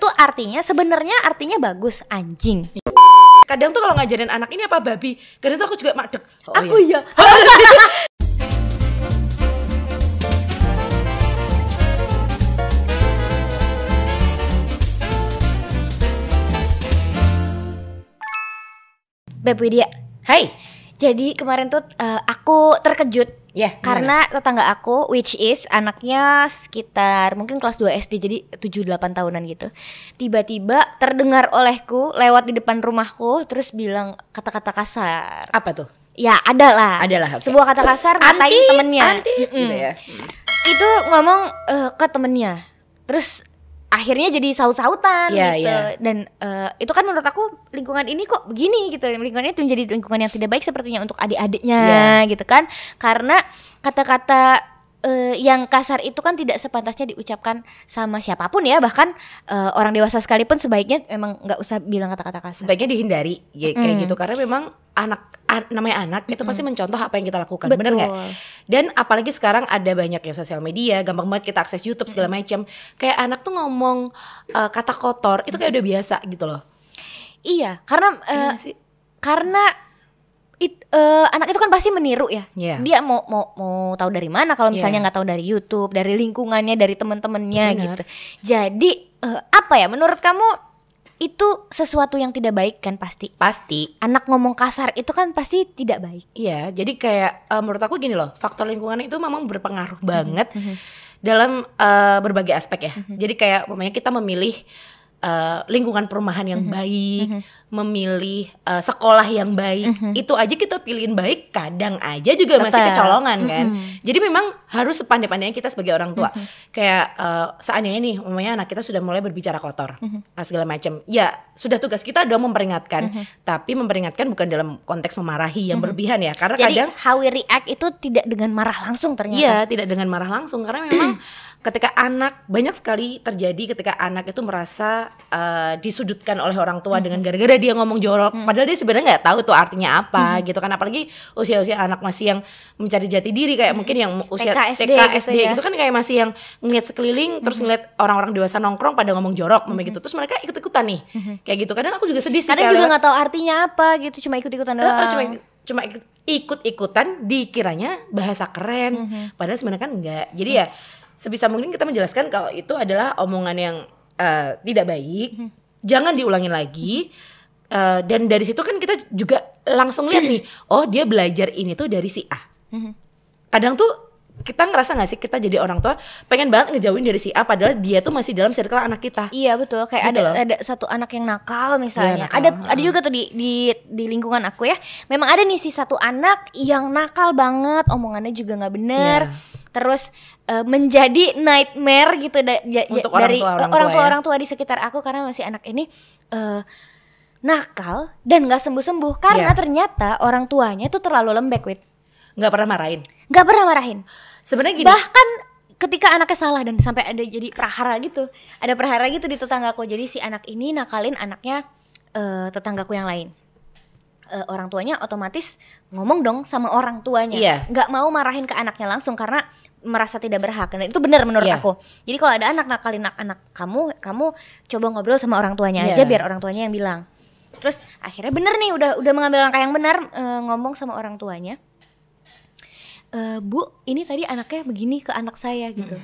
itu artinya sebenarnya artinya bagus anjing. Kadang tuh kalau ngajarin anak ini apa babi, kadang tuh aku juga madek. Oh, Aku iya. ya. Beb Widya, Hai. jadi kemarin tuh eh, aku terkejut Ya, karena tetangga aku which is anaknya sekitar mungkin kelas 2 SD jadi 7-8 tahunan gitu. Tiba-tiba terdengar olehku lewat di depan rumahku terus bilang kata-kata kasar. apa tuh? Ya ada lah. Ada lah, oke. Sebuah kata kasar ngatain temennya. anti, Mm-mm. gitu ya. Itu ngomong eh, ke temennya. Terus akhirnya jadi saut-sautan Iya, gitu. iya. Dan eh, itu kan menurut aku lingkungan ini kok begini gitu. Lingkungan itu menjadi lingkungan yang tidak baik sepertinya untuk adik-adiknya Iya. gitu kan. Karena kata-kata eh, yang kasar itu kan tidak sepantasnya diucapkan sama siapa pun ya. Bahkan eh, orang dewasa sekalipun sebaiknya memang nggak usah bilang kata-kata kasar. Sebaiknya dihindari ya, kayak Mm. gitu karena memang anak an- namanya anak itu pasti mencontoh apa yang kita lakukan, bener nggak? Betul. Dan apalagi sekarang ada banyak ya sosial media, gampang banget kita akses YouTube segala macam. Kayak anak tuh ngomong uh, kata kotor itu kayak udah biasa gitu loh. Iya, karena Iya nggak sih? karena it- eh, anak itu kan pasti meniru ya. Iya. Dia mau mau mau tahu dari mana kalau misalnya Iya. nggak tahu dari YouTube, dari lingkungannya, dari teman-temannya gitu. Jadi eh, apa ya menurut kamu itu sesuatu yang tidak baik kan pasti. Pasti. Anak ngomong kasar itu kan pasti tidak baik. Iya, jadi kayak uh, menurut aku gini loh, faktor lingkungan itu memang berpengaruh banget dalam uh, berbagai aspek ya. Jadi kayak umpamanya kita memilih uh, lingkungan perumahan yang baik, memilih uh, sekolah yang baik, itu aja kita pilihin baik, kadang aja juga masih Betul. kecolongan kan. Jadi memang harus sepandai-pandainya kita sebagai orang tua. Kayak uh, seandainya nih, umpamanya anak kita sudah mulai berbicara kotor, uh, segala macam. Ya, sudah tugas kita dong memperingatkan, tapi memperingatkan bukan dalam konteks memarahi yang berlebihan ya. Karena Jadi kadang how we react itu tidak dengan marah langsung ternyata. Iya, tidak dengan marah langsung karena memang ketika anak banyak sekali terjadi ketika anak itu merasa uh, disudutkan oleh orang tua dengan gara-gara dia ngomong jorok, padahal dia sebenarnya nggak tahu tuh artinya apa gitu kan. Apalagi usia-usia anak masih yang mencari jati diri kayak mungkin yang usia TK, SD TK, gitu SD ya. gitu kan kayak masih yang ngeliat sekeliling terus ngeliat orang-orang dewasa nongkrong pada ngomong jorok mm gitu. Terus mereka ikut-ikutan nih kayak gitu. Kadang aku juga sedih sih Kadang juga nggak tahu artinya apa gitu, cuma ikut-ikutan Eh, eh, doang. cuma cuma ikut ikut-ikutan dikiranya bahasa keren. Mhm. padahal sebenarnya kan enggak jadi ya sebisa mungkin kita menjelaskan kalau itu adalah omongan yang eh, tidak baik Mhm. jangan diulangin lagi Eh, dan dari situ kan kita juga langsung lihat nih oh dia belajar ini tuh dari si A Mhm. kadang tuh kita ngerasa gak sih kita jadi orang tua pengen banget ngejauhin dari si A padahal dia tuh masih dalam circle anak kita Iya betul kayak Gitu ada loh. ada satu anak yang nakal misalnya. Iya, nakal, Ada ada juga tuh di di di lingkungan aku ya. Memang ada nih si satu anak yang nakal banget, omongannya juga nggak bener. Iya. Terus eh, menjadi nightmare gitu da- Untuk orang dari tua- orang eh, orang tua tua ya. orang tua di sekitar aku karena masih anak ini eh nakal dan nggak sembuh-sembuh karena Iya. ternyata orang tuanya tuh terlalu lembek, wit. nggak pernah marahin nggak pernah marahin. sebenarnya gini Bahkan ketika anaknya salah dan sampai ada jadi prahara gitu. Ada prahara gitu di tetanggaku. Jadi si anak ini nakalin anaknya eh, tetanggaku yang lain. Eh, orang tuanya otomatis ngomong dong sama orang tuanya. Iya. Nggak mau marahin ke anaknya langsung karena merasa tidak berhak. Dan itu benar menurut Iya. aku. Jadi kalau ada anak nakalin anak, anak kamu, kamu coba ngobrol sama orang tuanya Iya. aja biar orang tuanya yang bilang. Terus akhirnya bener nih udah udah mengambil langkah yang benar eh, ngomong sama orang tuanya. "Eh, bu ini tadi anaknya begini ke anak saya gitu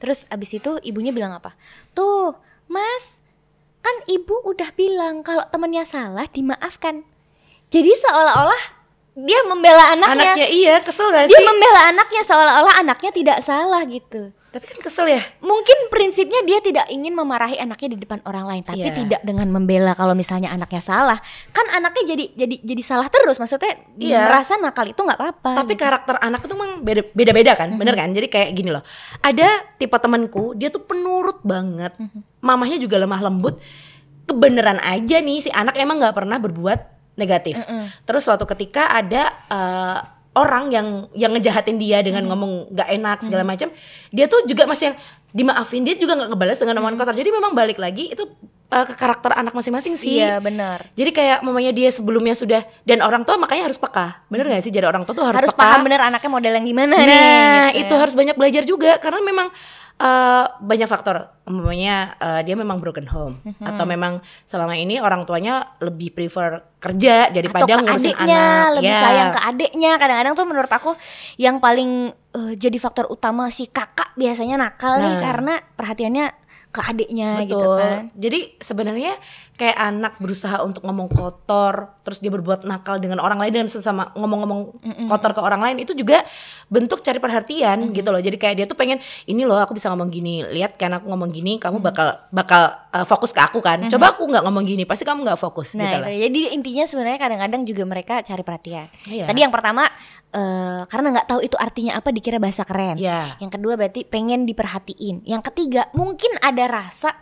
terus abis itu ibunya bilang apa tuh mas kan ibu udah bilang kalau temennya salah dimaafkan jadi seolah-olah dia membela anaknya, anaknya iya kesel gak dia sih? membela anaknya seolah-olah anaknya tidak salah gitu. Tapi kan kesel ya? Mungkin prinsipnya dia tidak ingin memarahi anaknya di depan orang lain tapi Iya. tidak dengan membela kalau misalnya anaknya salah. Kan anaknya jadi jadi jadi salah terus maksudnya Iya. merasa nakal itu nggak apa-apa tapi gitu. karakter anak itu memang beda- beda-beda kan? Bener kan? Jadi kayak gini loh. Ada tipe temanku dia tuh penurut banget. Mamahnya juga lemah lembut. Kebenaran aja nih si anak emang nggak pernah berbuat negatif. Terus suatu ketika ada eh, orang yang yang ngejahatin dia dengan ngomong nggak enak segala macam dia tuh juga masih yang dimaafin dia juga nggak ngebalas dengan omongan kotor. Jadi memang balik lagi itu eh, ke karakter anak masing-masing sih. Iya benar. Jadi kayak mamanya dia sebelumnya sudah dan orang tua makanya harus peka. Bener gak sih? Jadi orang tua tuh harus, harus peka. paham bener anaknya model yang gimana nih Nah, gitu itu ya. harus banyak belajar juga. Karena memang eh, banyak faktor umpamanya eh, dia memang broken home Mhm. atau memang selama ini orang tuanya lebih prefer kerja daripada atau ke ngurusin adiknya anak lebih Ya. sayang ke adiknya kadang-kadang tuh menurut aku yang paling eh, jadi faktor utama si kakak biasanya nakal nih Nah. karena perhatiannya ke adiknya gitu kan. Jadi sebenarnya kayak anak berusaha untuk ngomong kotor, terus dia berbuat nakal dengan orang lain dan sesama ngomong-ngomong kotor ke orang lain itu juga bentuk cari perhatian gitu loh. Jadi kayak dia tuh pengen ini loh aku bisa ngomong gini. Lihat kan aku ngomong gini, kamu bakal bakal uh, fokus ke aku kan. Coba aku nggak ngomong gini, pasti kamu nggak fokus gitu Nah, lah. itu. jadi intinya sebenarnya kadang-kadang juga mereka cari perhatian. Iya. Tadi yang pertama eh, karena nggak tahu itu artinya apa dikira bahasa keren. Iya. Yang kedua berarti pengen diperhatiin. Yang ketiga mungkin ada rasa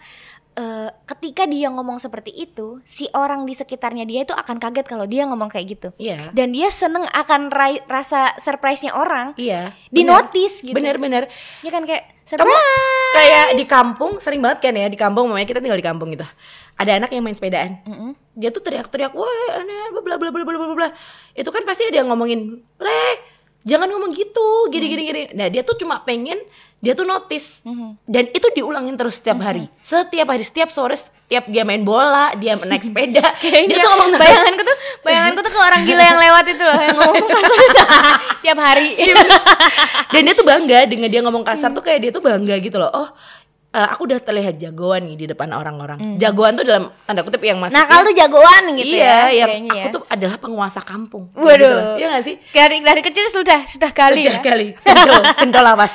eh, ketika dia ngomong seperti itu, si orang di sekitarnya dia itu akan kaget kalau dia ngomong kayak gitu. Iya. Dan dia seneng akan rasa surprise-nya orang. Iya. Di notice gitu. Bener-bener. Ya kan kayak Kamu kayak di kampung sering banget kan ya di kampung mamanya kita tinggal di kampung gitu. Ada anak yang main sepedaan. Mm-mm. Dia tuh teriak-teriak, "Wah, aneh, bla bla bla bla bla bla bla." Itu kan pasti ada yang ngomongin, "Le, jangan ngomong gitu." Gini gini gini. Nah, dia tuh cuma pengen dia tuh notice. Mhm. Dan itu diulangin terus setiap hari. Setiap hari, setiap sore, setiap dia main bola, dia naik sepeda, dia tuh ngomong terus. bayanganku tuh bayanganku tuh ke orang gila yang lewat itu loh yang ngomong kasar tiap hari dan dia tuh bangga dengan dia ngomong kasar tuh kayak dia tuh bangga gitu loh oh eh, aku udah terlihat jagoan nih di depan orang-orang. Jagoan tuh dalam tanda kutip yang masih nakal tuh jagoan gitu iya ya yang kayaknya aku ya. tuh adalah penguasa kampung. Waduh. gitu loh. iya gak sih? Dari dari kecil sudah sudah kali Udah ya? kali. Kendol kendol awas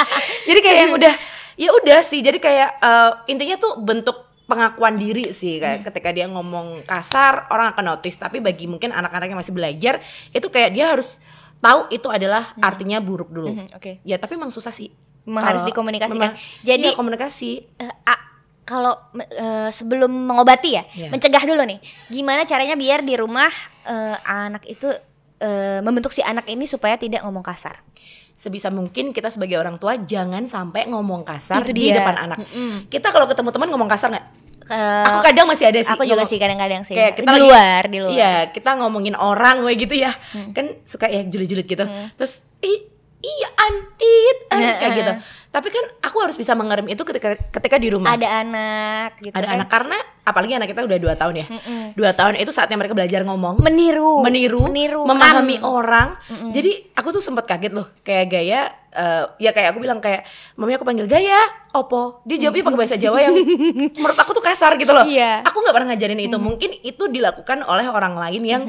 jadi kayak yang udah ya udah sih. Jadi kayak eh, intinya tuh bentuk pengakuan diri sih. Kayak Hmm. ketika dia ngomong kasar orang akan notice. Tapi bagi mungkin anak-anak yang masih belajar itu kayak dia harus tahu itu adalah artinya buruk dulu. Mhm, oke. Ya tapi emang susah sih. Memang harus dikomunikasikan. memang- Jadi- iya, komunikasi. Eh, a- kalau eh, sebelum mengobati ya Iya. mencegah dulu nih gimana caranya biar di rumah eh, anak itu eh, membentuk si anak ini supaya tidak ngomong kasar Sebisa mungkin kita sebagai orang tua jangan sampai ngomong kasar Itu di dia. depan anak. Mm-mm. Kita kalau ketemu teman ngomong kasar nggak? Eh, aku kadang masih ada sih. aku juga ngomong- sih kadang-kadang sih Kayak kita di lagi- luar di luar Iya, kita ngomongin orang kayak gitu ya. Kan suka ya julid-julid gitu. Terus ih iya antit an," kayak gitu. Tapi kan aku harus bisa mengerem itu ketika ketika di rumah. ada anak gitu Ada kan. anak karena apalagi anak kita udah dua tahun ya. Mm-mm. Dua tahun itu saatnya mereka belajar ngomong. meniru meniru, meniru memahami kan. orang. Jadi aku tuh sempat kaget loh, kayak gaya eh, ya kayak aku bilang kayak mami aku panggil gaya, opo. Dia jawabnya pakai bahasa Jawa yang menurut aku tuh kasar gitu loh. Iya. Aku nggak pernah ngajarin itu. Mungkin itu dilakukan oleh orang lain yang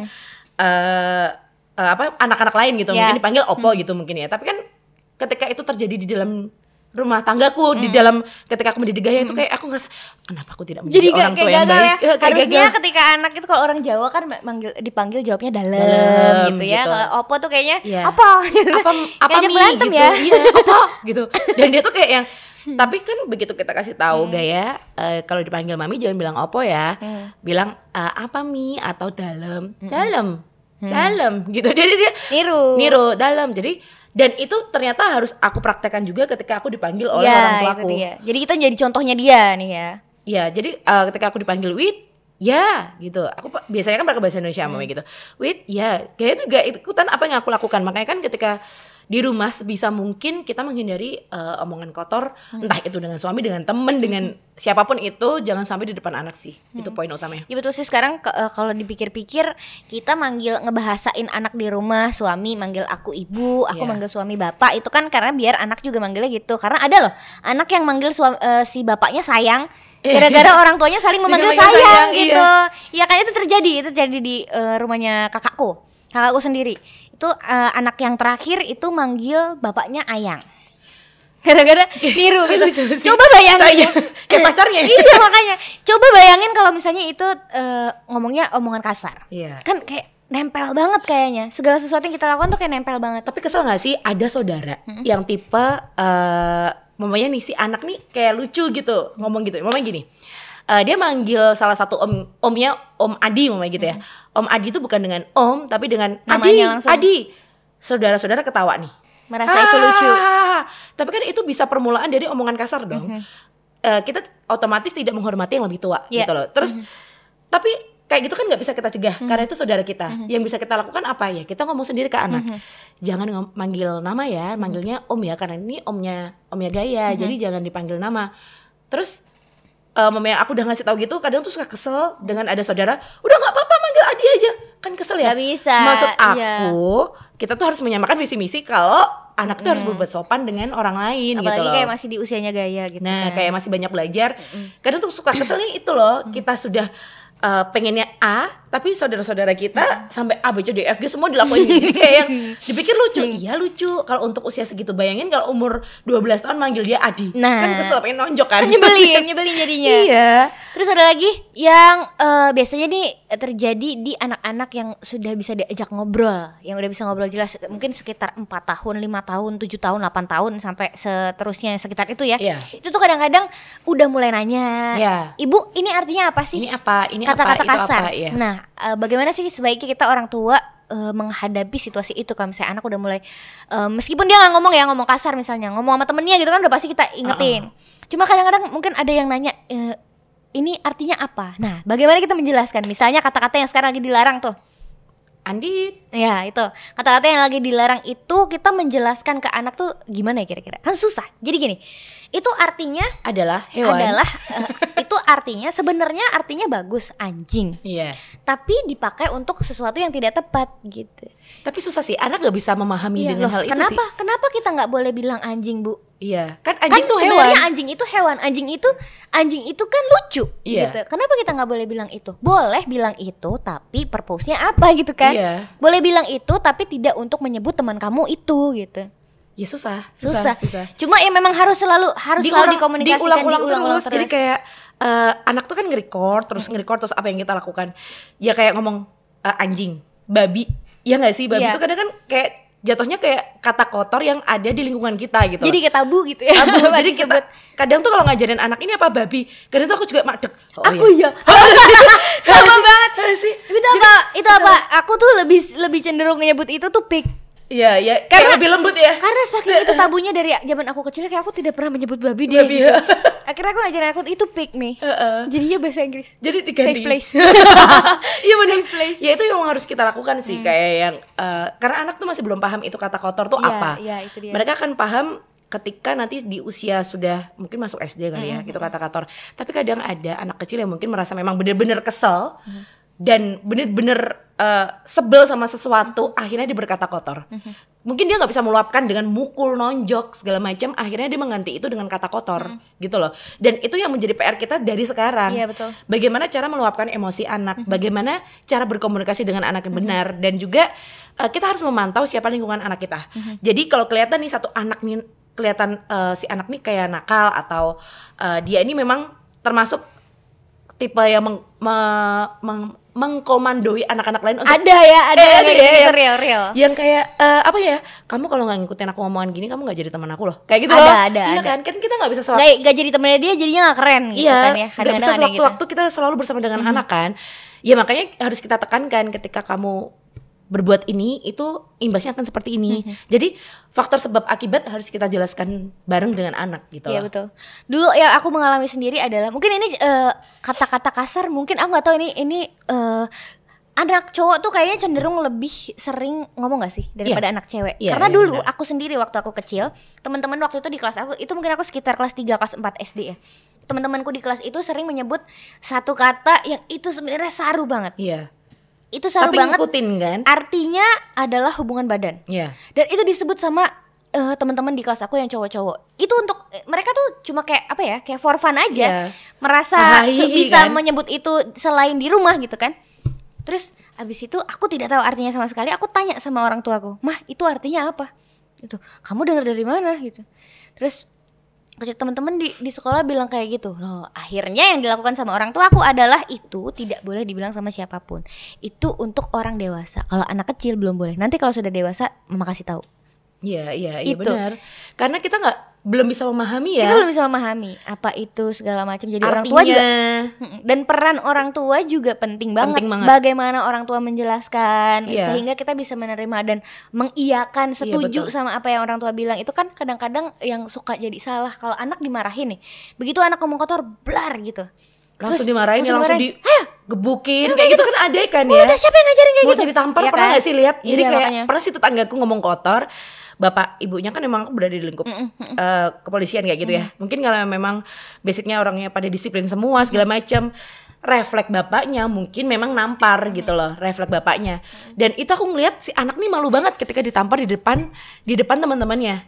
eh eh, apa anak-anak lain gitu. Iya. Mungkin dipanggil opo gitu mungkin ya. Tapi kan ketika itu terjadi di dalam rumah tanggaku di dalam ketika aku mendidik gaya itu kayak aku ngerasa kenapa aku tidak menjadi jadi orang tua yang gagal baik ya kayak harusnya gagal. ketika anak itu kalau orang Jawa kan manggil dipanggil jawabnya dalam, gitu ya gitu. kalau opo tuh kayaknya Iya. apa apa apa Kayaknya mi gitu ya. iya apa gitu dan dia tuh kayak yang tapi kan begitu kita kasih tahu gaya eh, kalau dipanggil mami jangan bilang opo ya Hmm. bilang "Eh, apa mi atau dalam dalam dalam gitu. Dia dia, dia niru. Niru dalam jadi dan itu ternyata harus aku praktekkan juga ketika aku dipanggil oleh ya, orang itu tuaku. dia. jadi kita jadi contohnya dia nih ya. Ya jadi eh, ketika aku dipanggil wit ya gitu. Aku biasanya kan pakai bahasa Indonesia Hmm. gitu. Wit ya kayak juga ikutan apa yang aku lakukan. Makanya kan ketika di rumah sebisa mungkin kita menghindari eh, omongan kotor Hmm. entah itu dengan suami dengan temen dengan siapa pun itu jangan sampai di depan anak sih itu Hmm. poin utamanya Ya betul sih sekarang eh, kalau dipikir-pikir kita manggil ngebahasain anak di rumah suami manggil aku ibu, aku Iya. manggil suami bapak itu kan karena biar anak juga manggilnya gitu. Karena ada loh anak yang manggil suami, eh, si bapaknya sayang gara-gara orang tuanya saling memanggil manggil sayang, sayang, gitu. Iya kan itu terjadi, itu terjadi di eh, rumahnya kakakku. Kakakku sendiri. Itu eh, anak yang terakhir itu manggil bapaknya ayang. Gara-gara niru gitu. Coba bayangin. Sayang. Kayak pacarnya ya? iya makanya. Coba bayangin kalau misalnya itu eh, ngomongnya omongan kasar. Iya. Kan kayak nempel banget kayaknya. Segala sesuatu yang kita lakukan tuh kayak nempel banget. Tapi kesel gak sih ada saudara yang tipe eh mamanya nih si anak nih kayak lucu gitu ngomong gitu. Mamanya gini. Eh, dia manggil salah satu om omnya Om Adi mamanya gitu ya. Om Adi itu bukan dengan Om tapi dengan Adi. Langsung. Adi. Saudara-saudara ketawa nih. Merasa itu lucu. Ah, Tapi kan itu bisa permulaan dari omongan kasar dong. Eh, kita otomatis tidak menghormati yang lebih tua Iya. gitu loh. Terus tapi kayak gitu kan nggak bisa kita cegah karena itu saudara kita. Yang bisa kita lakukan apa ya? Kita ngomong sendiri ke anak. Jangan ngom- manggil nama ya, manggilnya om ya karena ini omnya omnya gaya. Jadi jangan dipanggil nama. Terus eh mamanya aku udah ngasih tahu gitu, kadang tuh suka kesel dengan ada saudara, udah nggak apa-apa manggil Adi aja, kan kesel ya. Nggak bisa, Maksud aku, iya. kita tuh harus menyamakan visi misi kalau anak tuh harus berbuat sopan dengan orang lain apalagi gitu loh. kayak masih di usianya gaya gitu Nah, kan. kayak masih banyak belajar. Kadang tuh suka kesel nih itu loh. Kita sudah uh, pengennya A, tapi saudara-saudara kita sampai A, B, C, D, F, G semua dilakuin gitu. Jadi kayak yang dipikir lucu. Iya lucu. Kalau untuk usia segitu bayangin kalau umur 12 tahun manggil dia Adi. Nah. Kan kesel pengen nonjok kan. nyebelin nyebelin jadinya iya. Terus ada lagi yang eh, biasanya nih terjadi di anak-anak yang sudah bisa diajak ngobrol, yang udah bisa ngobrol jelas, mungkin sekitar 4 tahun, 5 tahun, 7 tahun, 8 tahun sampai seterusnya sekitar itu ya. Iya. Itu tuh kadang-kadang udah mulai nanya, Iya. "Ibu, ini artinya apa sih?" Ini apa? Ini Kata-kata kasar. apa? Iya. Nah, eh, bagaimana sih sebaiknya kita orang tua eh, menghadapi situasi itu? Kalau misalnya anak udah mulai eh, meskipun dia nggak ngomong ya ngomong kasar misalnya ngomong sama temennya gitu kan udah pasti kita ingetin. Cuma kadang-kadang mungkin ada yang nanya eh, ini artinya apa? Nah bagaimana kita menjelaskan? Misalnya kata-kata yang sekarang lagi dilarang tuh. Andit. ya itu. Kata-kata yang lagi dilarang itu kita menjelaskan ke anak tuh gimana ya kira-kira? Kan susah. Jadi gini itu artinya adalah hewan. adalah eh, itu artinya sebenarnya artinya bagus anjing Iya. tapi dipakai untuk sesuatu yang tidak tepat gitu. Tapi susah sih, anak gak bisa memahami Iya dengan loh, hal itu kenapa? sih. Kenapa kita nggak boleh bilang anjing bu? Iya, kan Kan anjing tuh hewan. sebenarnya anjing itu hewan, anjing itu anjing itu kan lucu, Iya. gitu. Kenapa kita nggak boleh bilang itu? Boleh bilang itu, tapi purpose-nya apa gitu kan? Iya. Boleh bilang itu, tapi tidak untuk menyebut teman kamu itu gitu. Ya susah, Susah. susah, susah. Cuma ya memang harus selalu harus selalu dikomunikasikan, diulang-ulang diulang-ulang terus. Jadi kayak eh, anak tuh kan nge-record terus nge-record terus apa yang kita lakukan? Ya kayak ngomong eh, anjing, babi. Ya nggak sih? Babi Iya. itu kadang kan kayak jatuhnya kayak kata kotor yang ada di lingkungan kita gitu. jadi kayak tabu gitu ya. Tabu. Jadi kita kadang tuh kalau ngajarin anak ini apa babi, kadang tuh aku juga madek. Oh, aku iya. ya. sama banget. Iya sih. Itu apa? Itu apa? Aku tuh lebih lebih cenderung nyebut itu tuh pig. Iya, ya, kayak Karena- lebih lembut ya. Karena saking itu tabunya dari zaman aku kecil kayak aku tidak pernah menyebut babi deh. Babi, gitu. ya. Akhirnya aku ngajarin aku itu pig nih. Heeh. Jadinya bahasa Inggris. Jadi diganti. Safe place. Iya benar. Safe place. Hmm. Ya itu yang harus kita lakukan sih kayak yang eh, karena anak tuh masih belum paham itu kata kotor tuh Iya, apa. iya, itu dia. Mereka akan paham ketika nanti di usia sudah mungkin masuk SD kali Hmm, ya gitu kata kotor. Tapi kadang ada anak kecil yang mungkin merasa memang bener-bener kesel dan bener-bener eh, sebel sama sesuatu akhirnya dia berkata kotor. Hmm. Mungkin dia nggak bisa meluapkan dengan mukul, nonjok segala macam. Akhirnya dia mengganti itu dengan kata kotor gitu loh. Dan itu yang menjadi PR kita dari sekarang. Hmm. Iya, betul. Bagaimana cara meluapkan emosi anak, bagaimana cara berkomunikasi dengan anak yang benar dan juga eh, kita harus memantau siapa lingkungan anak kita. Jadi kalau kelihatan nih satu anak nih kelihatan eh, si anak nih kayak nakal atau eh, dia ini memang termasuk tipe yang meng, me- meng- mengkomandoi anak-anak lain untuk Ada ya, ada Eh, ada ya, gitu yang- real real. yang kayak eh, apa ya kamu kalau nggak ngikutin aku ngomongan gini kamu nggak jadi teman aku loh kayak gitu Ada, loh ada, iya ada. kan kan kita nggak bisa sewaktu Gak, gak jadi temennya dia jadinya gak keren gitu iya kan ya. nggak bisa ada gitu. sewaktu-waktu kita selalu bersama dengan anak kan ya makanya harus kita tekankan ketika kamu berbuat ini itu imbasnya akan seperti ini jadi faktor sebab akibat harus kita jelaskan bareng dengan anak gitu Iya betul. Dulu yang aku mengalami sendiri adalah mungkin ini eh, kata-kata kasar mungkin aku nggak tahu ini ini anak cowok tuh kayaknya cenderung lebih sering ngomong gak sih daripada anak cewek. Iya, Karena iya, dulu benar. aku sendiri waktu aku kecil, teman-teman waktu itu di kelas aku itu mungkin aku sekitar kelas 3 kelas 4 SD ya. Teman-temanku di kelas itu sering menyebut satu kata yang itu sebenarnya saru banget. iya Itu saru tapi banget. ngikutin kan Artinya adalah hubungan badan. iya Dan itu disebut sama eh, teman-teman di kelas aku yang cowok-cowok. Itu untuk eh, mereka tuh cuma kayak apa ya? Kayak for fun aja. Iya. Merasa bisa kan? menyebut itu selain di rumah gitu kan. Terus abis itu aku tidak tahu artinya sama sekali. Aku tanya sama orang tuaku, "Mah, itu artinya apa?" Gitu. "Kamu dengar dari mana?" gitu. Terus teman-teman di di sekolah bilang kayak gitu loh akhirnya yang dilakukan sama orang tua aku adalah itu tidak boleh dibilang sama siapa pun itu untuk orang dewasa kalau anak kecil belum boleh nanti kalau sudah dewasa mama kasih tahu iya iya iya Itu. benar karena kita nggak belum bisa memahami ya kita belum bisa memahami apa itu segala macam jadi orang tua artinya juga dan peran orang tua juga penting banget, Penting banget. bagaimana orang tua menjelaskan Iya. sehingga kita bisa menerima dan mengiyakan setuju betul. sama apa yang orang tua bilang itu kan kadang-kadang yang suka jadi salah kalau anak dimarahin nih begitu anak ngomong kotor blar gitu langsung Terus dimarahin ya langsung langsung dimarahin. di gebukin kayak gitu kan ada kan ya Udah siapa yang ngajarin kayak gitu? jadi tampar Iya pernah kan? gak sih lihat jadi Iya, kayak makanya. pernah sih tetanggaku ngomong kotor bapak ibunya kan emang aku berada di lingkup eh, kepolisian kayak gitu ya. Mungkin karena memang basicnya orangnya pada disiplin semua segala macam refleks bapaknya mungkin memang nampar gitu loh refleks bapaknya. Dan itu aku ngeliat si anak nih malu banget ketika ditampar di depan di depan teman-temannya.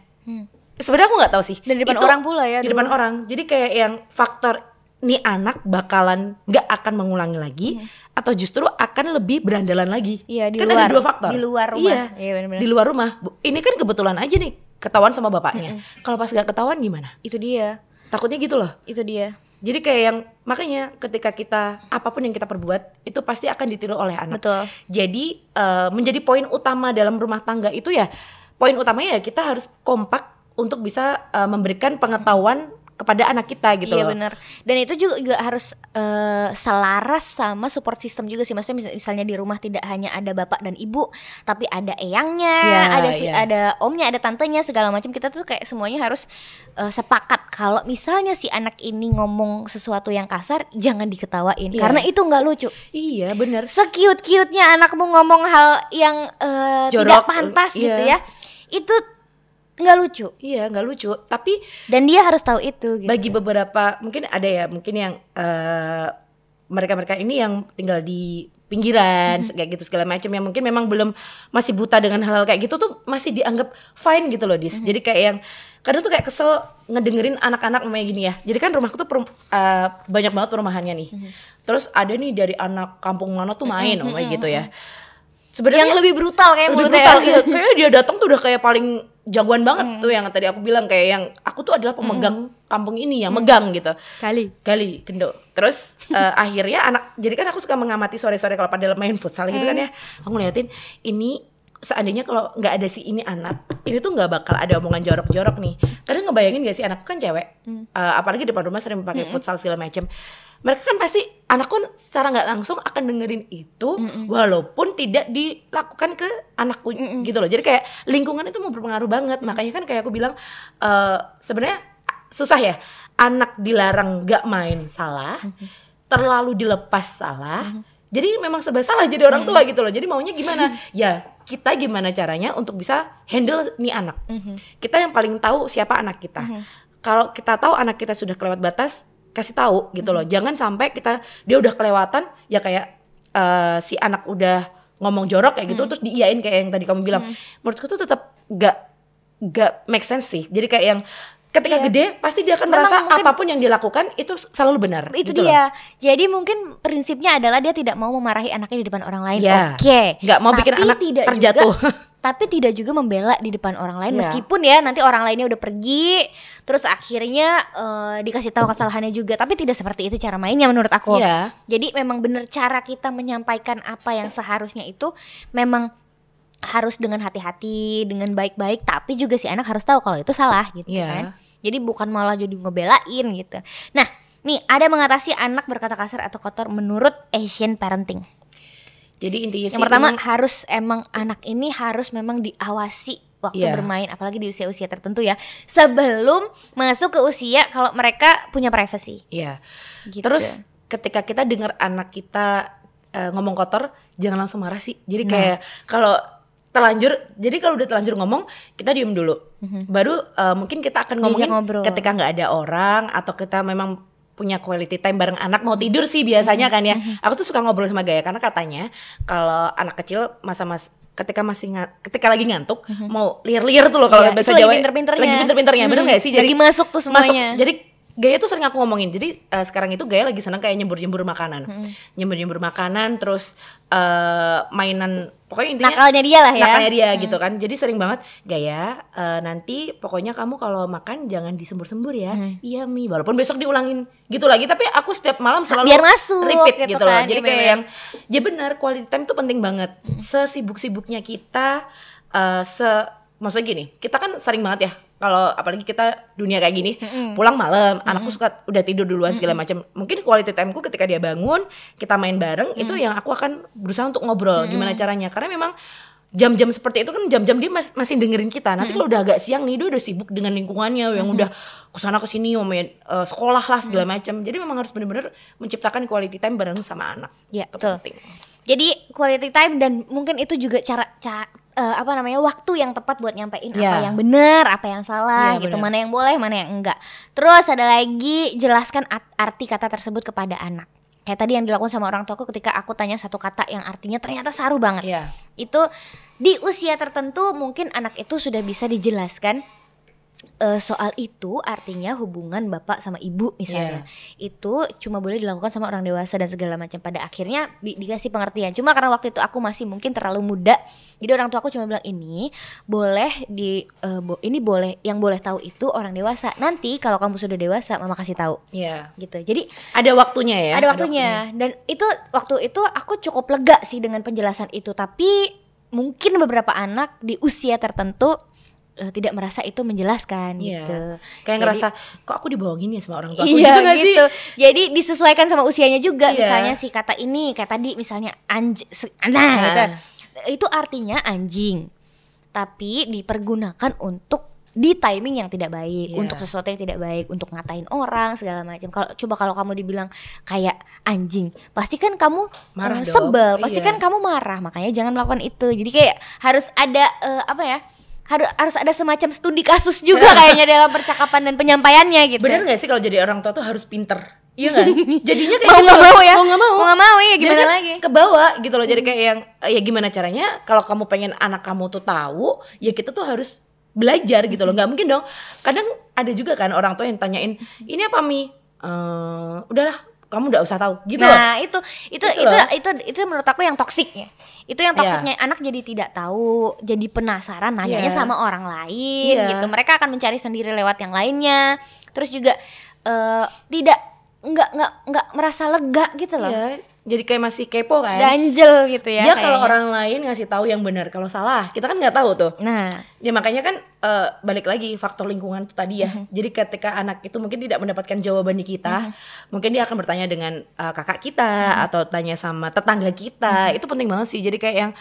Sebenarnya aku nggak tahu sih. Dan di depan Itu- orang pula ya, di aduh. depan orang. Jadi kayak yang faktor nih anak bakalan nggak akan mengulangi lagi atau justru akan lebih berandalan lagi Iya, di kan luar. ada dua faktor Di luar rumah. iya, Iya, benar-benar. di luar rumah ini kan kebetulan aja nih ketahuan sama bapaknya kalau pas nggak ketahuan gimana Itu dia. takutnya gitu loh Itu dia. jadi kayak yang makanya ketika kita apa pun yang kita perbuat itu pasti akan ditiru oleh anak Betul. jadi eh, menjadi poin utama dalam rumah tangga itu ya poin utamanya ya kita harus kompak untuk bisa eh, memberikan pengetahuan kepada anak kita gitu iya loh. benar. Dan itu juga, juga harus eh, selaras sama support system juga sih. Maksudnya mis- misalnya di rumah tidak hanya ada bapak dan ibu, tapi ada eyangnya, Iya, ada si- iya. ada omnya, ada tantenya segala macam. Kita tuh kayak semuanya harus eh, sepakat kalau misalnya si anak ini ngomong sesuatu yang kasar, jangan diketawain Iya. karena itu nggak lucu. Iya benar. Sekiut-kiutnya anakmu ngomong hal yang eh, tidak pantas iya. gitu ya, itu nggak lucu. Iya nggak lucu. Tapi Dan dia harus tahu itu. Gitu. bagi beberapa mungkin ada ya mungkin yang eh, mereka-mereka ini yang tinggal di pinggiran kayak gitu segala macam yang mungkin memang belum masih buta dengan hal-hal kayak gitu tuh masih dianggap fine gitu loh dis. Jadi kayak yang kadang tuh kayak kesel ngedengerin anak-anak namanya gini ya. Jadi kan rumahku tuh perum- eh, banyak banget perumahannya nih. Terus ada nih dari anak kampung mana tuh main namanya gitu ya. Sebenarnya yang lebih brutal kayak lebih brutal iya. Kayaknya dia datang tuh udah kayak paling jagoan banget tuh yang tadi aku bilang kayak yang aku tuh adalah pemegang kampung ini yang megang gitu. Kali. kali kendo terus eh, akhirnya anak jadi kan aku suka mengamati sore-sore kalau pada main futsal gitu kan ya. Aku ngeliatin ini seandainya kalau nggak ada si ini anak ini tuh nggak bakal ada omongan jorok-jorok nih. Kadang ngebayangin gak sih anakku kan cewek Eh, apalagi depan rumah sering pakai futsal segala macem. Mereka kan pasti anakku secara nggak langsung akan dengerin itu walaupun tidak dilakukan ke anakku gitu loh. Jadi kayak lingkungan itu mau berpengaruh banget makanya kan kayak aku bilang eh, sebenarnya susah ya anak dilarang nggak main salah terlalu dilepas salah jadi memang serba salah jadi orang tua gitu loh. Jadi maunya gimana? Ya kita gimana caranya untuk bisa handle nih anak? Kita yang paling tahu siapa anak kita. Kalau kita tahu anak kita sudah kelewat batas kasih tahu gitu loh. Jangan sampai kita dia udah kelewatan ya kayak eh, si anak udah ngomong jorok kayak gitu terus diiyain kayak yang tadi kamu bilang. Menurutku tuh tetap gak gak make sense sih. Jadi kayak yang ketika Iya. gede pasti dia akan Memang merasa mungkin- apa pun yang dilakukan itu selalu benar itu gitu loh. dia. Jadi mungkin prinsipnya adalah dia tidak mau memarahi anaknya di depan orang lain. Ya. Oke. Nggak mau bikin Tapi anak tidak terjatuh. Juga, tapi tidak juga membela di depan orang lain Ya. meskipun ya nanti orang lainnya udah pergi terus akhirnya eh, dikasih tahu kesalahannya juga tapi tidak seperti itu cara mainnya menurut aku. Iya. Jadi memang benar cara kita menyampaikan apa yang seharusnya itu memang harus dengan hati-hati, dengan baik-baik, tapi juga si anak harus tahu kalau itu salah gitu Iya. kan. Jadi bukan malah jadi ngebelain gitu. Nah, nih ada mengatasi anak berkata kasar atau kotor menurut Asian parenting. jadi intinya sih Yang pertama ini- harus emang anak ini harus memang diawasi waktu Iya. bermain apalagi di usia-usia tertentu ya. Sebelum masuk ke usia kalau mereka punya privacy. Iya. Gitu. Terus ketika kita dengar anak kita eh, ngomong kotor, jangan langsung marah sih. Jadi Nah. kayak kalau terlanjur, jadi kalau udah terlanjur ngomong, kita diem dulu. Baru eh, mungkin kita akan ngomongin ngobrol. ketika nggak ada orang atau kita memang punya quality time bareng anak mau tidur sih biasanya kan ya. Mhm. Aku tuh suka ngobrol sama Gaya karena katanya kalau anak kecil masa-mas ketika masih nga- ketika lagi ngantuk mau liar-liar tuh loh kalau. Iya, bahasa itu lagi Jawa pinter-pinternya. lagi pinter-pinternya bener Hmm, nggak sih lagi masuk tuh masuk semuanya. jadi Gaya tuh sering aku ngomongin. Jadi eh, sekarang itu Gaya lagi seneng kayak nyembur-nyembur makanan. Hmm. Nyembur-nyembur makanan terus eh, mainan pokoknya intinya Nakalnya dia lah ya. nakalnya dia gitu kan. Jadi sering banget Gaya eh, nanti pokoknya kamu kalau makan jangan disembur-sembur ya. Hmm. Iya Mi, walaupun besok diulangin gitu lagi tapi aku setiap malam selalu Biar masuk repeat gitu gitu, loh. kan, Jadi ya, kayak memang. yang ya benar quality time tuh penting banget. Hmm. Sesibuk-sibuknya kita eh, se maksudnya gini, kita kan sering banget ya kalau apalagi kita dunia kayak gini, pulang malam, anakku suka udah tidur duluan segala macam. Mungkin quality timeku ketika dia bangun, kita main bareng itu yang aku akan berusaha untuk ngobrol gimana caranya. Karena memang jam-jam seperti itu kan jam-jam dia mas- masih dengerin kita. Nanti kalau udah agak siang nih dia udah sibuk dengan lingkungannya yang udah ke sana ke sini ngomongin eh, sekolah lah segala macam. Jadi memang harus benar-benar menciptakan quality time bareng sama anak. Ya, Itu betul. penting. Jadi quality time dan mungkin itu juga cara ca- eh, apa namanya waktu yang tepat buat nyampein apa Ya. yang benar, apa yang salah Iya, gitu, benar. mana yang boleh, mana yang enggak. Terus ada lagi jelaskan arti kata tersebut kepada anak. Kayak tadi yang dilakukan sama orang tuaku ketika aku tanya satu kata yang artinya ternyata saru banget. Iya. Itu di usia tertentu mungkin anak itu sudah bisa dijelaskan eh, soal itu artinya hubungan bapak sama ibu misalnya. Itu cuma boleh dilakukan sama orang dewasa dan segala macam. Pada akhirnya di- dikasih pengertian. Cuma karena waktu itu aku masih mungkin terlalu muda jadi orang tua aku cuma bilang ini boleh di eh, bo- ini boleh yang boleh tahu itu orang dewasa. Nanti kalau kamu sudah dewasa mama kasih tahu. Iya. gitu. Jadi Ada waktunya ya. ada waktunya. Dan itu waktu itu aku cukup lega sih dengan penjelasan itu. Tapi mungkin beberapa anak di usia tertentu eh, tidak merasa itu menjelaskan Iya. gitu Kayak Jadi- ngerasa kok aku dibohongin ya sama orang tua aku iya gitu gak sih? gitu jadi disesuaikan sama usianya juga Iya. misalnya si kata ini kayak tadi misalnya anj nah, Nah. gitu. itu artinya anjing tapi dipergunakan untuk di timing yang tidak baik Iya. untuk sesuatu yang tidak baik untuk ngatain orang segala macam kalau coba kalau kamu dibilang kayak anjing pasti kan kamu Marah eh, dong. sebel pasti Iya. kan kamu marah makanya jangan melakukan itu jadi kayak harus ada eh, apa ya harus harus ada semacam studi kasus juga kayaknya dalam percakapan dan penyampaiannya gitu Bener gak sih kalau jadi orang tua tuh harus pinter? Iya kan? Jadinya kayak mau gitu nggak mau ya Mau nggak mau. mau nggak mau ya gimana kan lagi Ke bawah gitu loh. Jadi kayak yang ya gimana caranya kalau kamu pengen anak kamu tuh tahu, ya kita tuh harus belajar gitu loh. nggak mungkin dong. Kadang ada juga kan orang tua yang tanyain, "Ini apa Mi?" "Eh, udahlah, kamu nggak usah tahu." Gitu loh. nah itu itu Gitu itu, loh. itu itu menurut aku yang toksik ya itu yang Iya. toksiknya anak jadi tidak tahu jadi penasaran nanyanya Iya. sama orang lain Iya. gitu mereka akan mencari sendiri lewat yang lainnya terus juga eh, tidak nggak nggak nggak merasa lega gitu loh Iya, jadi kayak masih kepo kan. ganjel gitu ya Dia kalau orang lain ngasih tahu yang benar, kalau salah kita kan nggak tahu tuh. nah Ya makanya kan eh, balik lagi faktor lingkungan itu tadi ya. Jadi ketika anak itu mungkin tidak mendapatkan jawaban di kita, mungkin dia akan bertanya dengan eh, kakak kita atau tanya sama tetangga kita. Itu penting banget sih. Jadi kayak yang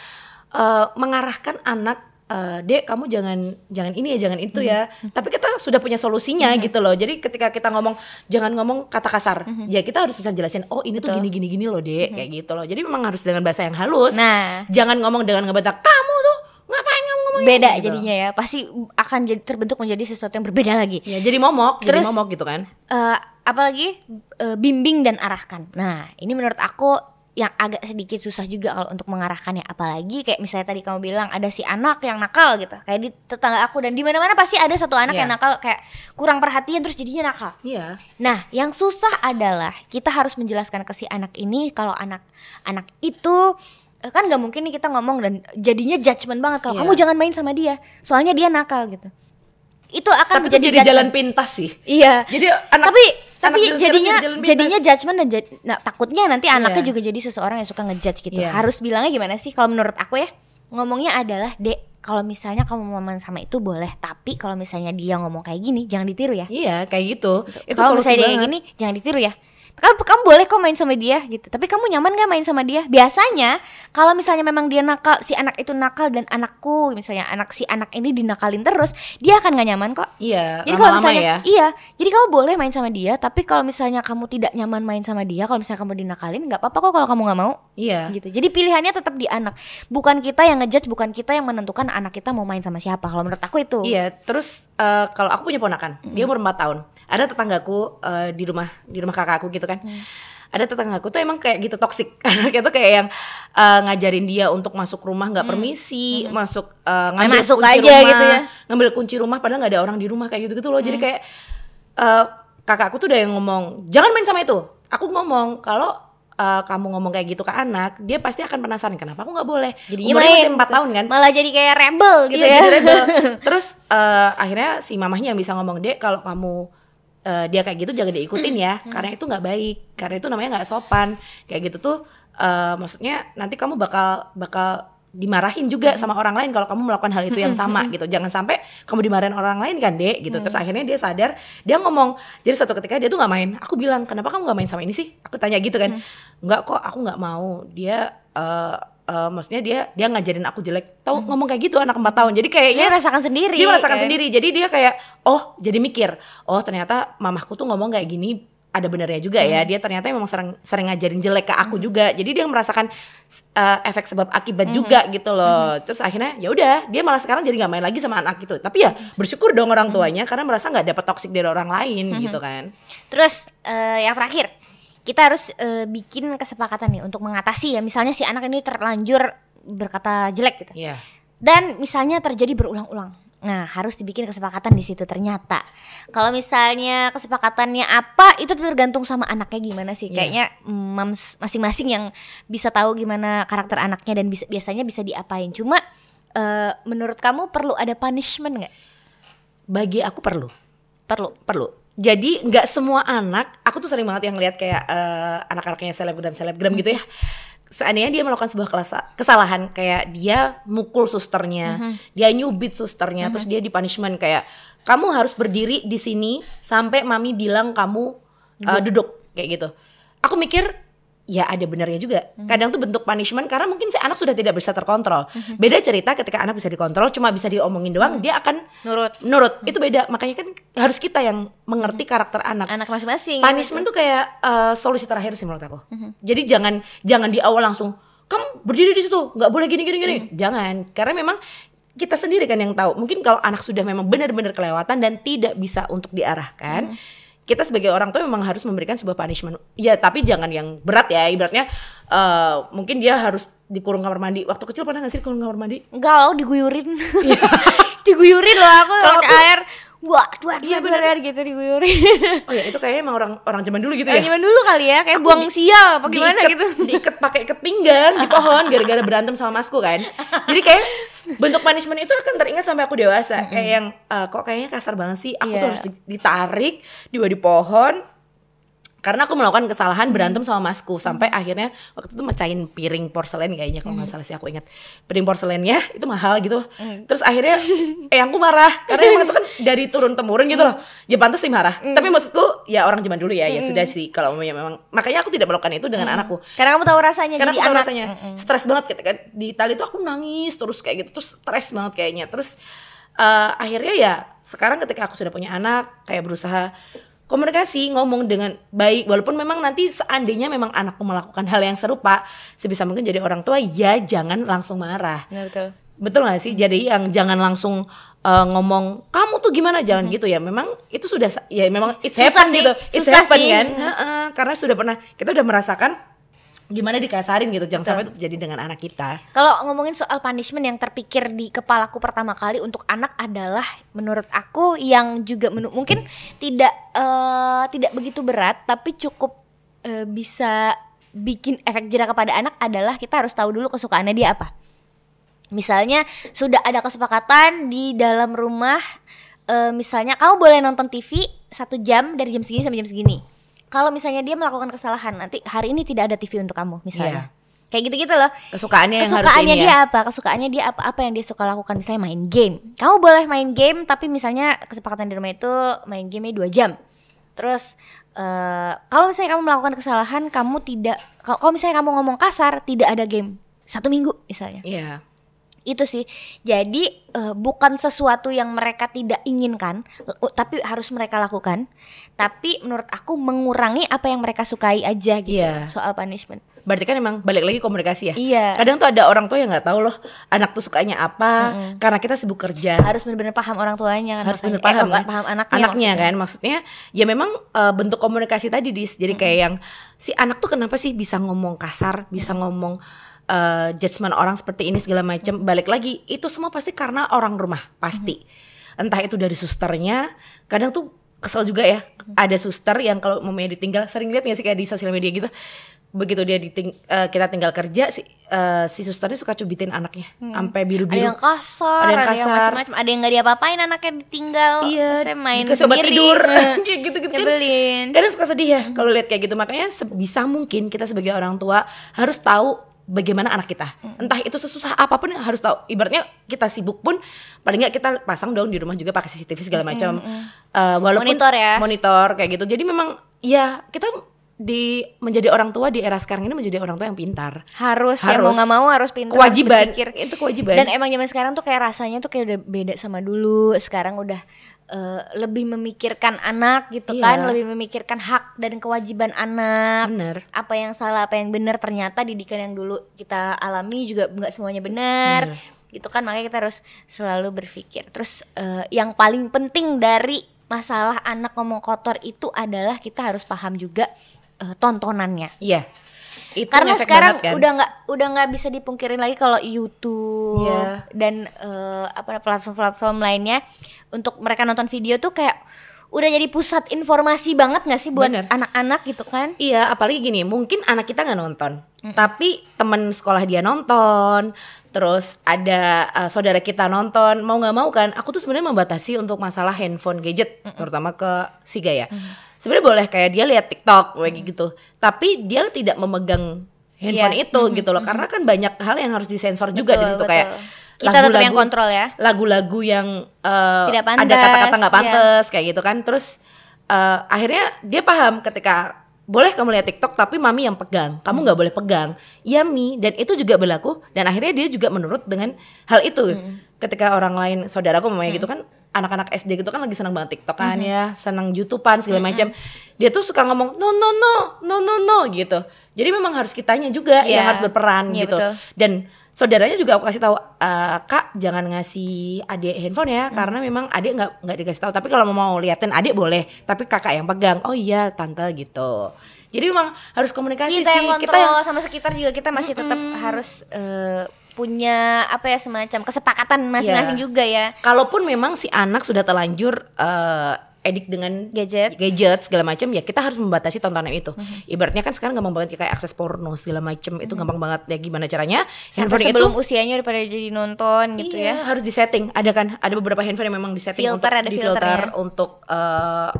eh, mengarahkan anak eh, Dek, kamu jangan jangan ini ya, jangan itu ya. Tapi kita sudah punya solusinya gitu loh. Jadi ketika kita ngomong jangan ngomong kata kasar. Ya kita harus bisa jelasin, "Oh, ini tuh Betul. gini gini gini loh, Dek." Kayak gitu loh. Jadi memang harus dengan bahasa yang halus. nah Jangan ngomong dengan ngebentak, "Kamu tuh ngapain kamu ngomong ini?" beda Gitu. jadinya ya pasti akan jadi terbentuk menjadi sesuatu yang berbeda lagi Ya jadi momok, jadi Terus- momok gitu kan. eh apalagi eh, bimbing dan arahkan. Nah, ini menurut aku yang agak sedikit susah juga kalau untuk mengarahkannya apalagi kayak misalnya tadi kamu bilang ada si anak yang nakal gitu kayak di tetangga aku dan di mana-mana pasti ada satu anak Iya. yang nakal kayak kurang perhatian terus jadinya nakal. Iya. Nah, yang susah adalah kita harus menjelaskan ke si anak ini kalau anak anak itu eh, kan nggak mungkin nih kita ngomong dan jadinya judgement banget kalau Iya. kamu jangan main sama dia soalnya dia nakal gitu. Itu akan Tapi itu menjadi jadi jalan pintas sih. Iya Jadi anak tapi tapi sekarang jadinya jadinya judgement dan jad- nah, takutnya nanti anaknya Iya. juga jadi seseorang yang suka ngejudge gitu. Iya. Harus bilangnya gimana sih kalau menurut aku ya? Ngomongnya adalah, "Dek, kalau misalnya kamu mau main sama itu boleh, tapi kalau misalnya dia ngomong kayak gini jangan ditiru ya." Iya, kayak gitu. Itu Kalau misalnya dia kayak banget. gini jangan ditiru ya. Kamu, kamu boleh kok main sama dia gitu. Tapi kamu nyaman gak main sama dia? Biasanya kalau misalnya memang dia nakal, si anak itu nakal dan anakku misalnya anak si anak ini dinakalin terus, dia akan gak nyaman kok. Iya, Jadi kalau misalnya ya. iya, jadi kamu boleh main sama dia, tapi kalau misalnya kamu tidak nyaman main sama dia, kalau misalnya kamu dinakalin, nggak apa-apa kok kalau kamu nggak mau, Iya. gitu. Jadi pilihannya tetap di anak, bukan kita yang ngejudge, bukan kita yang menentukan anak kita mau main sama siapa. Kalau menurut aku itu. Iya, terus eh, kalau aku punya ponakan, dia umur 4 tahun. Ada tetanggaku eh, di rumah di rumah kakakku gitu kan. Ada tetanggaku tuh emang kayak gitu toksik. Anaknya tuh kayak yang eh, ngajarin dia untuk masuk rumah nggak permisi, masuk eh, ngambil masuk kunci aja rumah, gitu ya. ngambil kunci rumah padahal nggak ada orang di rumah kayak gitu-gitu loh. Jadi kayak eh, kakakku tuh udah yang ngomong, "Jangan main sama itu." Aku ngomong, kalau eh, kamu ngomong kayak gitu ke anak, dia pasti akan penasaran kenapa aku nggak boleh. Jadinya Umurnya main masih 4 gitu. tahun kan. Malah jadi kayak rebel gitu Iya, ya. jadi rebel. Terus eh, akhirnya si mamahnya yang bisa ngomong dek kalau kamu eh, dia kayak gitu jangan diikutin ya, karena itu nggak baik, karena itu namanya nggak sopan. Kayak gitu tuh eh, maksudnya nanti kamu bakal bakal dimarahin juga sama orang lain kalau kamu melakukan hal itu yang sama gitu. Jangan sampai kamu dimarahin orang lain kan dek gitu. Terus akhirnya dia sadar, dia ngomong. Jadi suatu ketika dia tuh nggak main. Aku bilang kenapa kamu nggak main sama ini sih? Aku tanya gitu kan. Nggak kok, aku nggak mau. Dia eh, eh, maksudnya dia dia ngajarin aku jelek. Tahu ngomong kayak gitu anak 4 tahun. Jadi kayaknya Dia merasakan sendiri. dia merasakan kan? sendiri. Jadi dia kayak oh jadi mikir oh ternyata mamahku tuh ngomong kayak gini ada benernya juga ya. Dia ternyata memang sering sering ngajarin jelek ke aku juga. Jadi dia merasakan uh, efek sebab akibat juga gitu loh. Terus akhirnya ya udah dia malah sekarang jadi nggak main lagi sama anak itu tapi ya bersyukur dong orang tuanya karena merasa nggak dapat toksik dari orang lain gitu kan. Terus eh, yang terakhir, kita harus eh, bikin kesepakatan nih untuk mengatasi ya. Misalnya si anak ini terlanjur berkata jelek gitu. Iya Dan misalnya terjadi berulang-ulang. Nah, harus dibikin kesepakatan di situ ternyata. Kalau misalnya kesepakatannya apa, itu tergantung sama anaknya gimana sih. Iya. Kayaknya mm, mams masing-masing yang bisa tahu gimana karakter anaknya dan bisa, biasanya bisa diapain. Cuma eh, menurut kamu perlu ada punishment nggak? bagi aku perlu Perlu. perlu jadi nggak semua anak aku tuh sering banget yang lihat kayak eh, anak-anaknya selebgram selebgram gitu ya. Seandainya dia melakukan sebuah kesalahan kayak dia mukul susternya dia nyubit susternya terus dia di punishment kayak kamu harus berdiri di sini sampai mami bilang kamu eh, duduk kayak gitu. Aku mikir ya ada benarnya juga. Kadang tuh bentuk punishment karena mungkin si anak sudah tidak bisa terkontrol. Beda cerita ketika anak bisa dikontrol cuma bisa diomongin doang dia akan Nurut. nurut. Itu beda. Makanya kan harus kita yang mengerti karakter anak. Anak masing-masing. punishment tuh kayak eh, solusi terakhir sih menurut aku. Jadi jangan jangan di awal langsung kamu berdiri di situ nggak boleh gini gini gini. Jangan. Karena memang kita sendiri kan yang tahu. Mungkin kalau anak sudah memang benar-benar kelewatan dan tidak bisa untuk diarahkan kita sebagai orang tua memang harus memberikan sebuah punishment. Ya tapi jangan yang berat ya. Ibaratnya eh, mungkin dia harus dikurung kamar mandi. Waktu kecil pernah nggak sih dikurung kamar mandi? Enggak loh diguyurin. Diguyurin loh aku Kalau aku- air Wah, dua, Iya, bener. dua, gitu diguyurin. Oh ya itu kayaknya emang orang orang zaman dulu gitu ya. Gimana dulu kali ya Kayak buang sial apa gimana diiket, gitu. diiket pakai iket pinggang di pohon gara-gara berantem sama masku kan. Jadi kayak bentuk punishment itu akan teringat sampai aku dewasa. Kayak yang eh, kok kayaknya kasar banget sih. Aku tuh Iya. harus di- ditarik di bawah di pohon karena aku melakukan kesalahan berantem sama masku sampai akhirnya waktu itu mecahin piring porselen kayaknya kalau nggak salah sih aku ingat. Piring porselennya itu mahal gitu. Terus akhirnya eh aku marah. Karena emang itu kan dari turun temurun gitu loh. Ya pantas sih marah. Tapi maksudku ya orang zaman dulu ya ya sudah sih. Kalau memang memang makanya aku tidak melakukan itu dengan anakku. Karena kamu tahu rasanya karena jadi aku tahu anak rasanya. Stres banget ketika di Itali tuh aku nangis terus kayak gitu. Terus stres banget kayaknya. Terus eh, akhirnya ya sekarang ketika aku sudah punya anak kayak berusaha komunikasi ngomong dengan baik. Walaupun memang nanti seandainya memang anakku melakukan hal yang serupa sebisa mungkin jadi orang tua ya jangan langsung marah. Nah, betul. Betul gak sih? Jadi yang jangan langsung eh, ngomong kamu tuh gimana? Jangan gitu ya. Memang itu sudah ya memang it's Susah happen gitu. It's susah happen sih. kan? Heeh, karena sudah pernah kita udah merasakan gimana dikasarin gitu jangan sampai itu terjadi dengan anak kita Kalau ngomongin soal punishment yang terpikir di kepalaku pertama kali untuk anak adalah menurut aku yang juga menu- mungkin tidak eh, tidak begitu berat tapi cukup eh, bisa bikin efek jerah kepada anak adalah kita harus tahu dulu kesukaannya dia apa. Misalnya sudah ada kesepakatan di dalam rumah eh, misalnya kamu boleh nonton TV satu jam dari jam segini sampai jam segini. Kalau misalnya dia melakukan kesalahan nanti hari ini tidak ada TV untuk kamu misalnya. Kayak gitu-gitu loh. Kesukaannya yang kesukaannya ini dia ya. apa? Kesukaannya dia apa? Apa yang dia suka lakukan? Misalnya main game. Kamu boleh main game tapi misalnya kesepakatan di rumah itu main game dua jam. Terus eh, kalau misalnya kamu melakukan kesalahan kamu tidak kalau misalnya kamu ngomong kasar tidak ada game. Satu minggu misalnya. Iya itu sih. Jadi eh, bukan sesuatu yang mereka tidak inginkan l- tapi harus mereka lakukan. Tapi menurut aku mengurangi apa yang mereka sukai aja gitu Iya. soal punishment. Berarti kan emang balik lagi komunikasi ya? Iya. Kadang tuh ada orang tua yang nggak tahu loh anak tuh sukanya apa karena kita sibuk kerja. Harus benar-benar paham orang tuanya kan harus bener paham eh, kan? paham anaknya anaknya maksudnya. kan? Maksudnya ya memang eh, bentuk komunikasi tadi dis. Jadi kayak yang si anak tuh kenapa sih bisa ngomong kasar bisa ngomong eh, judgement orang seperti ini segala macam balik lagi itu semua pasti karena orang rumah pasti entah itu dari susternya kadang tuh kesel juga ya ada suster yang kalau mamanya ditinggal sering lihat nggak sih kayak di sosial media gitu begitu dia diting eh, kita tinggal kerja si eh, si susternya suka cubitin anaknya sampai biru ada yang kasar Ada yang ada yang kasar. macam-macam ada yang nggak diapa-apain anaknya ditinggal Iya, Terus main sendiri. tidur. Gitu-gitu kan. Kadang suka sedih ya kalau lihat kayak gitu. Makanya sebisa mungkin kita sebagai orang tua harus tahu bagaimana anak kita. Entah itu sesusah apa pun harus tahu. Ibaratnya kita sibuk pun paling nggak kita pasang dong di rumah juga pakai CCTV segala macam. Eh, walaupun Monitor ya. Monitor kayak gitu. Jadi memang ya kita di menjadi orang tua di era sekarang ini menjadi orang tua yang pintar. harus, ya mau Harus. nggak mau harus pintar Kewajiban. harus berpikir. Itu kewajiban. dan emang zaman sekarang tuh kayak rasanya tuh kayak udah beda sama dulu sekarang udah eh, lebih memikirkan anak gitu Iya. kan lebih memikirkan hak dan kewajiban anak Bener. apa yang salah apa yang benar ternyata didikan yang dulu kita alami juga nggak semuanya benar gitu kan makanya kita harus selalu berpikir terus eh, yang paling penting dari masalah anak ngomong kotor itu adalah kita harus paham juga eh, tontonannya Iya. Itu karena sekarang banget kan. udah nggak udah nggak bisa dipungkirin lagi kalau YouTube Iya. dan eh, apa platform-platform lainnya untuk mereka nonton video tuh kayak udah jadi pusat informasi banget nggak sih buat anak-anak gitu kan Iya, apalagi gini, mungkin anak kita nggak nonton, tapi teman sekolah dia nonton, terus ada uh, saudara kita nonton, mau nggak mau kan, aku tuh sebenarnya membatasi untuk masalah handphone gadget, terutama ke si Gaya. Sebenarnya boleh kayak dia lihat TikTok kayak gitu, tapi dia tidak memegang handphone Iya. itu gitu loh, karena kan banyak hal yang harus disensor juga di Betul, situ betul. kayak kita tetap yang kontrol ya. lagu-lagu yang eh, Tidak ada pantas, kata-kata nggak ya. pantas kayak gitu kan. Terus eh, akhirnya dia paham ketika boleh kamu lihat TikTok tapi mami yang pegang. Kamu nggak boleh pegang. Ya mi. Dan itu juga berlaku. Dan akhirnya dia juga menurut dengan hal itu. Ketika orang lain saudaraku mamanya gitu kan anak-anak SD gitu kan lagi senang banget TikTok kan ya senang YouTubean segala macam. Dia tuh suka ngomong no no no no no no gitu. Jadi memang harus kitanya juga Iya. yang harus berperan Iya, gitu. betul. dan saudaranya juga aku kasih tahu "Eh, kak jangan ngasih adik handphone ya karena memang adik nggak nggak dikasih tahu. Tapi kalau mau liatin adik boleh tapi kakak yang pegang. Oh iya tante gitu. Jadi memang harus komunikasi kita sih. Yang kita yang sama sekitar juga kita masih tetap harus eh, punya apa ya semacam kesepakatan masing-masing Iya. juga ya. Kalaupun memang si anak sudah terlanjur eh, edik dengan gadget. gadget segala macam ya kita harus membatasi tontonan itu. Ibaratnya kan sekarang gampang banget kayak akses porno segala macam itu gampang banget. Ya gimana caranya? Sampai handphone sebelum itu usianya daripada jadi nonton gitu iya, ya? harus disetting. Ada kan? Ada beberapa handphone yang memang disetting Filter, untuk ada difilter filternya. untuk eh,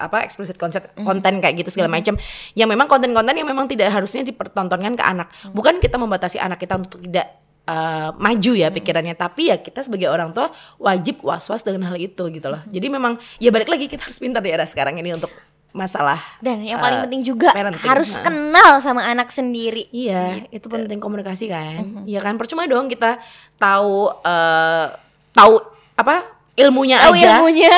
apa explicit content konten kayak gitu segala macam yang memang konten-konten yang memang tidak harusnya dipertontonkan ke anak. Bukan kita membatasi anak kita untuk tidak eh, maju ya pikirannya tapi ya kita sebagai orang tua wajib was-was dengan hal itu gitu loh jadi memang ya balik lagi kita harus pintar di era sekarang ini untuk masalah dan yang paling eh, penting juga parenting. harus Nah. kenal sama anak sendiri Iya, itu Gitu. penting komunikasi kan. Mm-hmm. Iya kan, percuma dong kita tahu eh tahu apa ilmunya tahu aja. ilmunya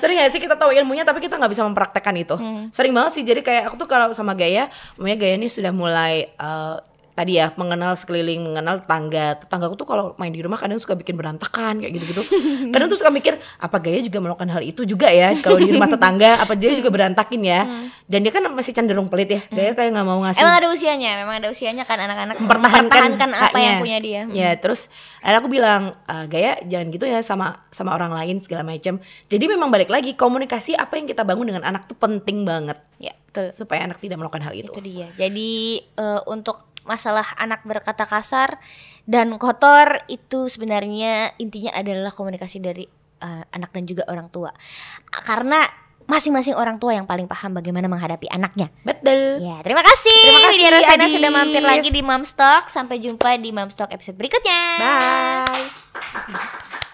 Sering gak sih kita tahu ilmunya tapi kita nggak bisa mempraktekkan itu. Hmm. Sering banget sih. Jadi kayak aku tuh kalau sama Gaya, namanya Gaya ini sudah mulai eh, tadi ya mengenal sekeliling, mengenal tetangga. Tetanggaku tuh kalau main di rumah kadang suka bikin berantakan kayak gitu-gitu. kadang tuh suka mikir apa Gaya juga melakukan hal itu juga ya kalau di rumah tetangga apa dia juga berantakin ya. Dan dia kan masih cenderung pelit ya. Gaya kayak nggak mau ngasih emang ada usianya memang ada usianya kan anak-anak mempertahankan, mempertahankan apa yang punya dia Ya, terus akhirnya aku bilang, "Eh, Gaya jangan gitu ya sama sama orang lain segala macam. Jadi memang balik lagi komunikasi apa yang kita bangun dengan anak tuh penting banget ya betul supaya anak tidak melakukan hal itu. itu dia jadi eh, untuk masalah anak berkata kasar dan kotor itu sebenarnya intinya adalah komunikasi dari eh, anak dan juga orang tua. Karena masing-masing orang tua yang paling paham bagaimana menghadapi anaknya. Betul. ya terima kasih. Terima kasih, Widya Rosana sudah mampir lagi di Momstock. Sampai jumpa di Momstock episode berikutnya. Bye.